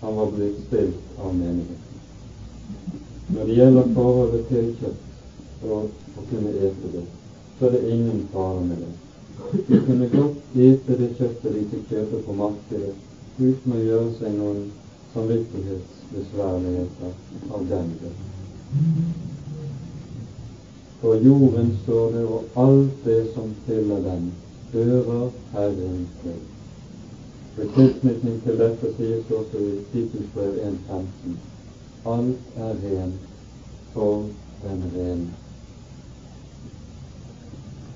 han var blitt stilt av menigheten. Når det gjelder forholdet til kjøtt og å kunne ete det, så er det ingen fare med det. De kunne godt ete det kjøttet de fikk kjøpe på markedet uten å gjøre seg noen samvittighetsbesværligheter av den grunn. For jorden står det, og alt det som fyller den, hører Herren til. Ved tilknytning til dette sies også i Titus brev 1.15 alt er rent for den rene.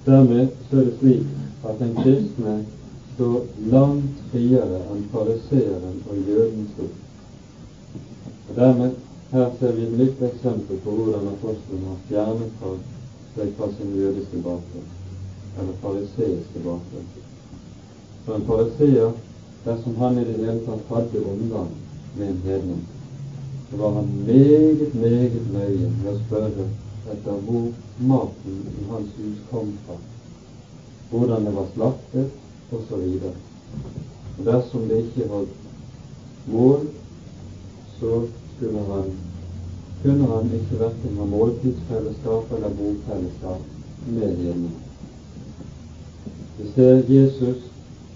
Dermed så er det slik at den kristne står langt friere enn fariseeren og jøden sto. Og dermed her ser vi et nytt eksempel på hvordan apostelen har fjernet seg fra sin jødiske bakgrunn, eller fariseiske bakgrunn. For en fariseer, dersom han i det hele tatt hadde omgang med en hedning, så var han meget, meget nøye med å spørre etter hvor maten i hans hus kom fra, hvordan det var slaktet osv. Dersom det ikke holdt mål, så skulle han, kunne han ikke verken ha måltidsfellesskap eller bofellesskap med hjemme. Vi ser Jesus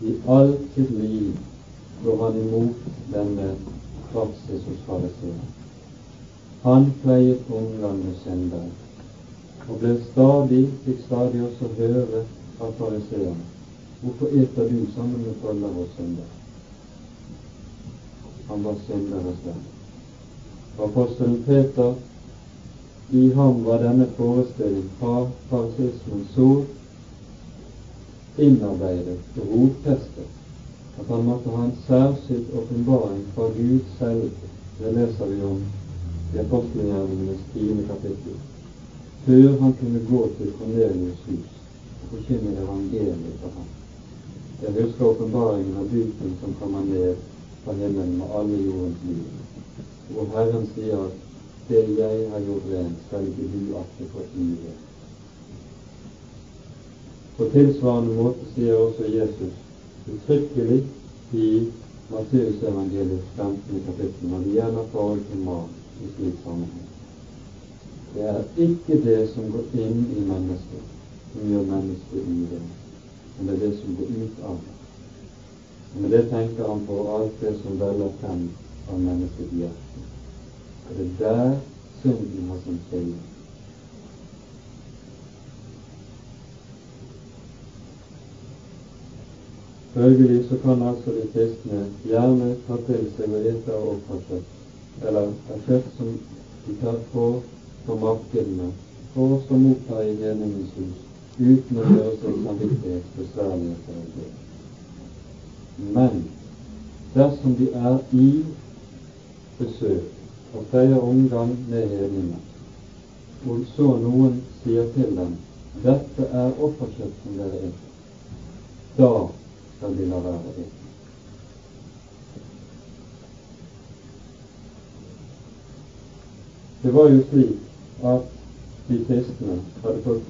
i alt sitt liv går han imot denne praksis hos fariseerne. Han pleiet omgang med syndere, og ble stadig, fikk stadig også høre av fariseerne Hvorfor eter du sammen med følger og syndere? Han var synderes venn. Apostelen Peter, i ham var denne forestilling fra farisismen så innarbeidet rotfestet at han måtte ha en særskilt åpenbaring fra Gud selv. Det leser vi om i apostelgjerningenes tiende kapittel. Før han kunne gå til Kornelius' hus og forkynne evangeliet for ham. Jeg husker åpenbaringen av duken som kommer ned fra himmelen med alle jordens liv. hvor Herren sier at det jeg har gjort rent, skal ikke du akte for ivrig. På tilsvarende måte sier også Jesus uttrykkelig i Matteusevangeliets 15. kapittel når det gjelder forhold til mat i slik sammenheng. Det er ikke det som går inn i mennesket, som gjør mennesket urent, men det er det som går ut av det. Og med det tenker han på alt det som veller frem av menneskets hjerte. Og det er der synden har sin kilde. Følgelig så kan altså de kristne gjerne ta til seg og ete av eller av kjøtt som de tar på på markedene, og som mottar i meningens hus, uten å gjøre seg samvittighetsbesværligheter av det. Men dersom de er i besøk og feier omgang med hedninger, og så noen sier til dem dette er offerkjøtt som dere er', da skal de la være det. Det var jo slik at de kristne hadde fått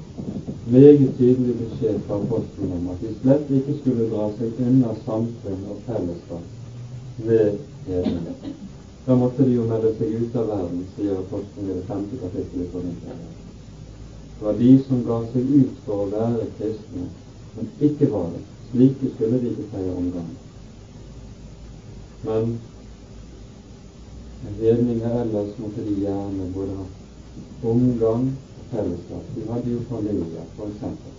meget tydelig beskjed fra apostelen om at de slett ikke skulle dra seg unna samfunn og fellesskap ved hedene. Da måtte de jo melde seg ut av verden, sier apostelen i det femte kapittelet i Korinterbrevet. Det var de som ga seg ut for å være kristne, men ikke var det. Slike skulle de ikke feie omgang. Men hedninger ellers måtte de gjerne både ha omgang og fellesskap. De hadde jo familier, eksempel.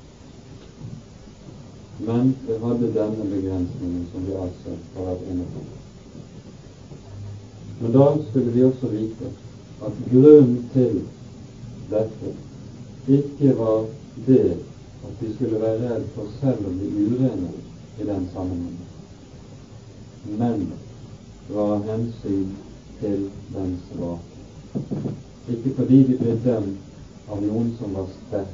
Men det hadde denne begrensningen som vi altså har vært inne på. Men da skulle vi også vite at grunnen til dette ikke var det at vi skulle være redd for selv å bli urene i den sammenhengen, men det hensyn til den svake. Ikke fordi de ble dømt av noen som var sterk,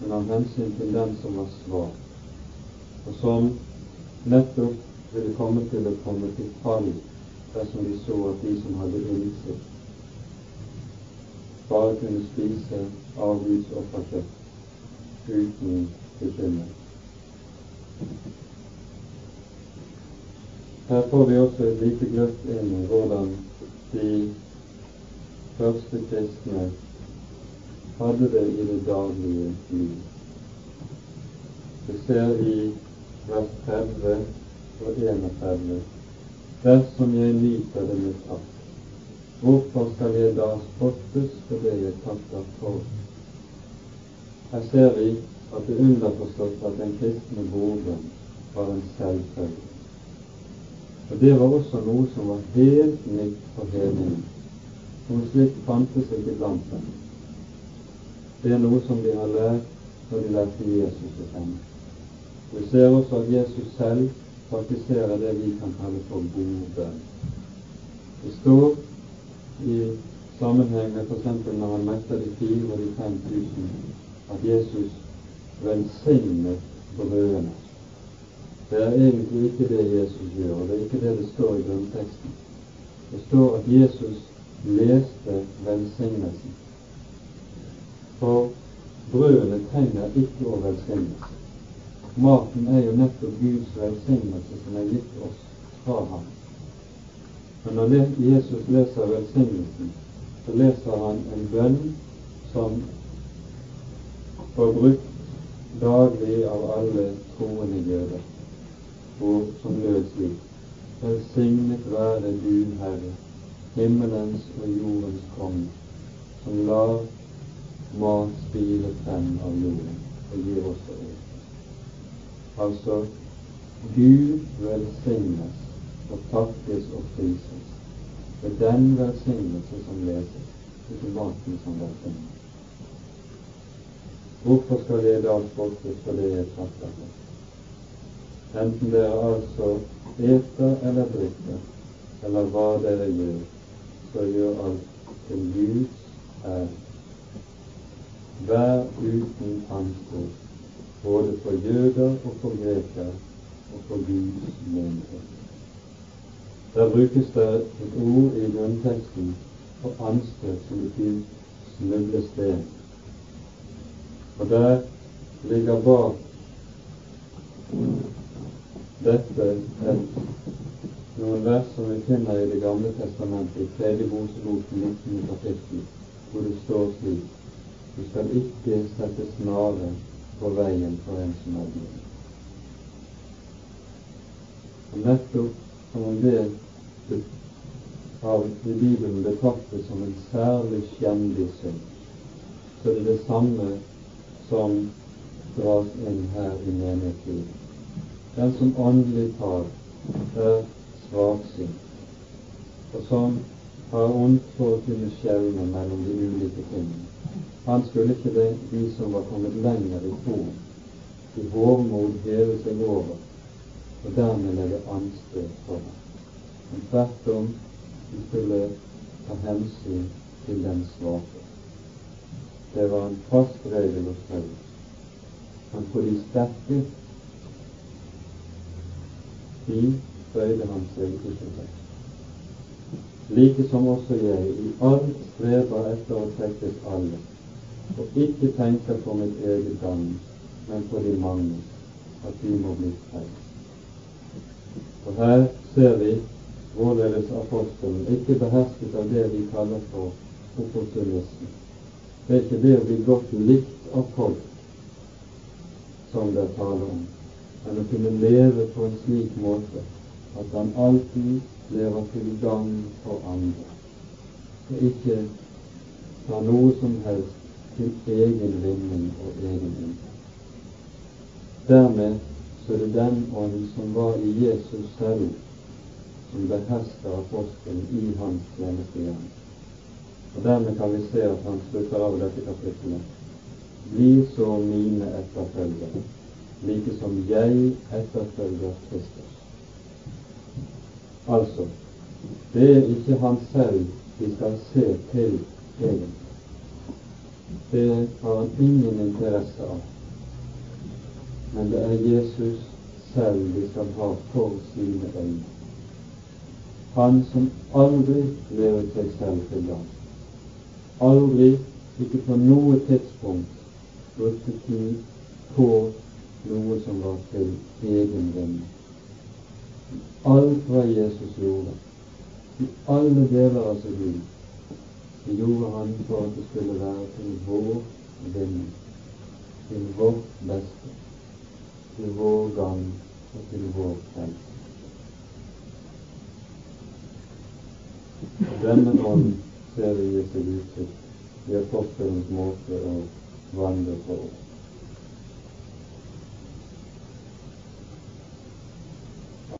men av hensyn til den som var svak og som nettopp ville komme til å komme til fall dersom de så at de som hadde innsikt, bare kunne spise av Guds offerkjøtt uten bekymring. Her får vi også et lite gløtt inn i hvordan de første kristne hadde det i det daglige liv. Vi ser i vers 30 og 31. Dersom jeg nyter det med takk, hvorfor skal jeg da spottes for det jeg takker for? Her ser vi at det underforstått at den kristne bordbønn var en selvfølge. Og det var også noe som var helt nytt for hedningene. Noe slikt fantes ikke blant dem. Det er noe som de har lært når de lærte Jesus å kjenne. Vi ser også at Jesus selv praktiserer det vi kan kalle for godbønn. Det står i sammenheng med f.eks. når han metter de fire og de fem tusen, at Jesus velsignet brødene. Det er egentlig ikke det Jesus gjør, og det er ikke det det står i grunnteksten. Det står at Jesus leste velsignelsen. For brødene trenger ikke å velsignes. Maten er jo nettopp Guds velsignelse som er gitt oss fra ham. Men når Jesus leser velsignelsen, så leser han en bønn som var brukt daglig av alle troende jøder, og som lød slik Velsignet være du, Herre, himmelens og jordens konge, som lar mat spire frem av jorden og gir oss det. Altså Gud velsignes og takkes og prises. Er den velsignelse som leses, ikke maten som velsignes. Hvorfor skal jeg da spottes for det jeg takker for? Enten dere altså eter eller drikker, eller hva dere gjør, så gjør alt til Guds ære. Vær uten anstøt både for jøder og for grekere og for Guds menighet. Der brukes det et ord i grunnteksten for anstøt som betyr snublesten. Og der ligger bak dette et, noen vers som vi finner i Det gamle testamentet, i tredje Mosebok 19. kapittel, hvor det står slik Du skal ikke sette snare på veien for en som er blind. Og nettopp som om det av i Bibelen betraktes som en særlig skjendig synd, så er det det samme som dras inn her i menighetslivet. Den som åndelig talt er svaksynt, og som har ondt for å kunne skjelne mellom de ulike tingene. Han skulle ikke det, de som var kommet lenger i troen, i hovmod heve seg over og dermed legge anstøt for ham. Men tvert om, de skulle ta hensyn til den svake. Det var en fast regel hos Paulus. Men for de sterke, de bøyde han seg ikke til. Like som også jeg i alt streber etter å trekkes alle og ikke tenker på mitt eget gagn, men på de mange, at de må bli frelst. Og her ser vi hvorledes apostelen ikke behersket av det vi kaller for opportunisme. Det er ikke det å bli godt likt av folk som det er tale om, men å kunne leve på en slik måte at han alltid lever til gagn for andre, og ikke tar noe som helst til egen vinning og egen inntekt. Dermed så er det den ånd som var i Jesus selv, som behersker apostelen i hans tjenestegjerning. Og Dermed kan vi se at han slutter av dette kapittelet. Bli så mine etterfølgere, like som jeg etterfølger Kristus. Altså, det er ikke han selv vi skal se til egentlig. Det har han ingen interesse av. Men det er Jesus selv vi skal ha for sine øyne. Han som aldri lever seg selv til gang aldri, ikke på noe tidspunkt, brukte tid på noe som var til egen vinning. Alt hva Jesus gjorde, i alle deler av sitt liv, det gjorde han for at det skulle være til vår vinning, til vårt beste, til vår gang og til vår frelse. Denne ånd ser vi i sitt uttrykk i apostelens måte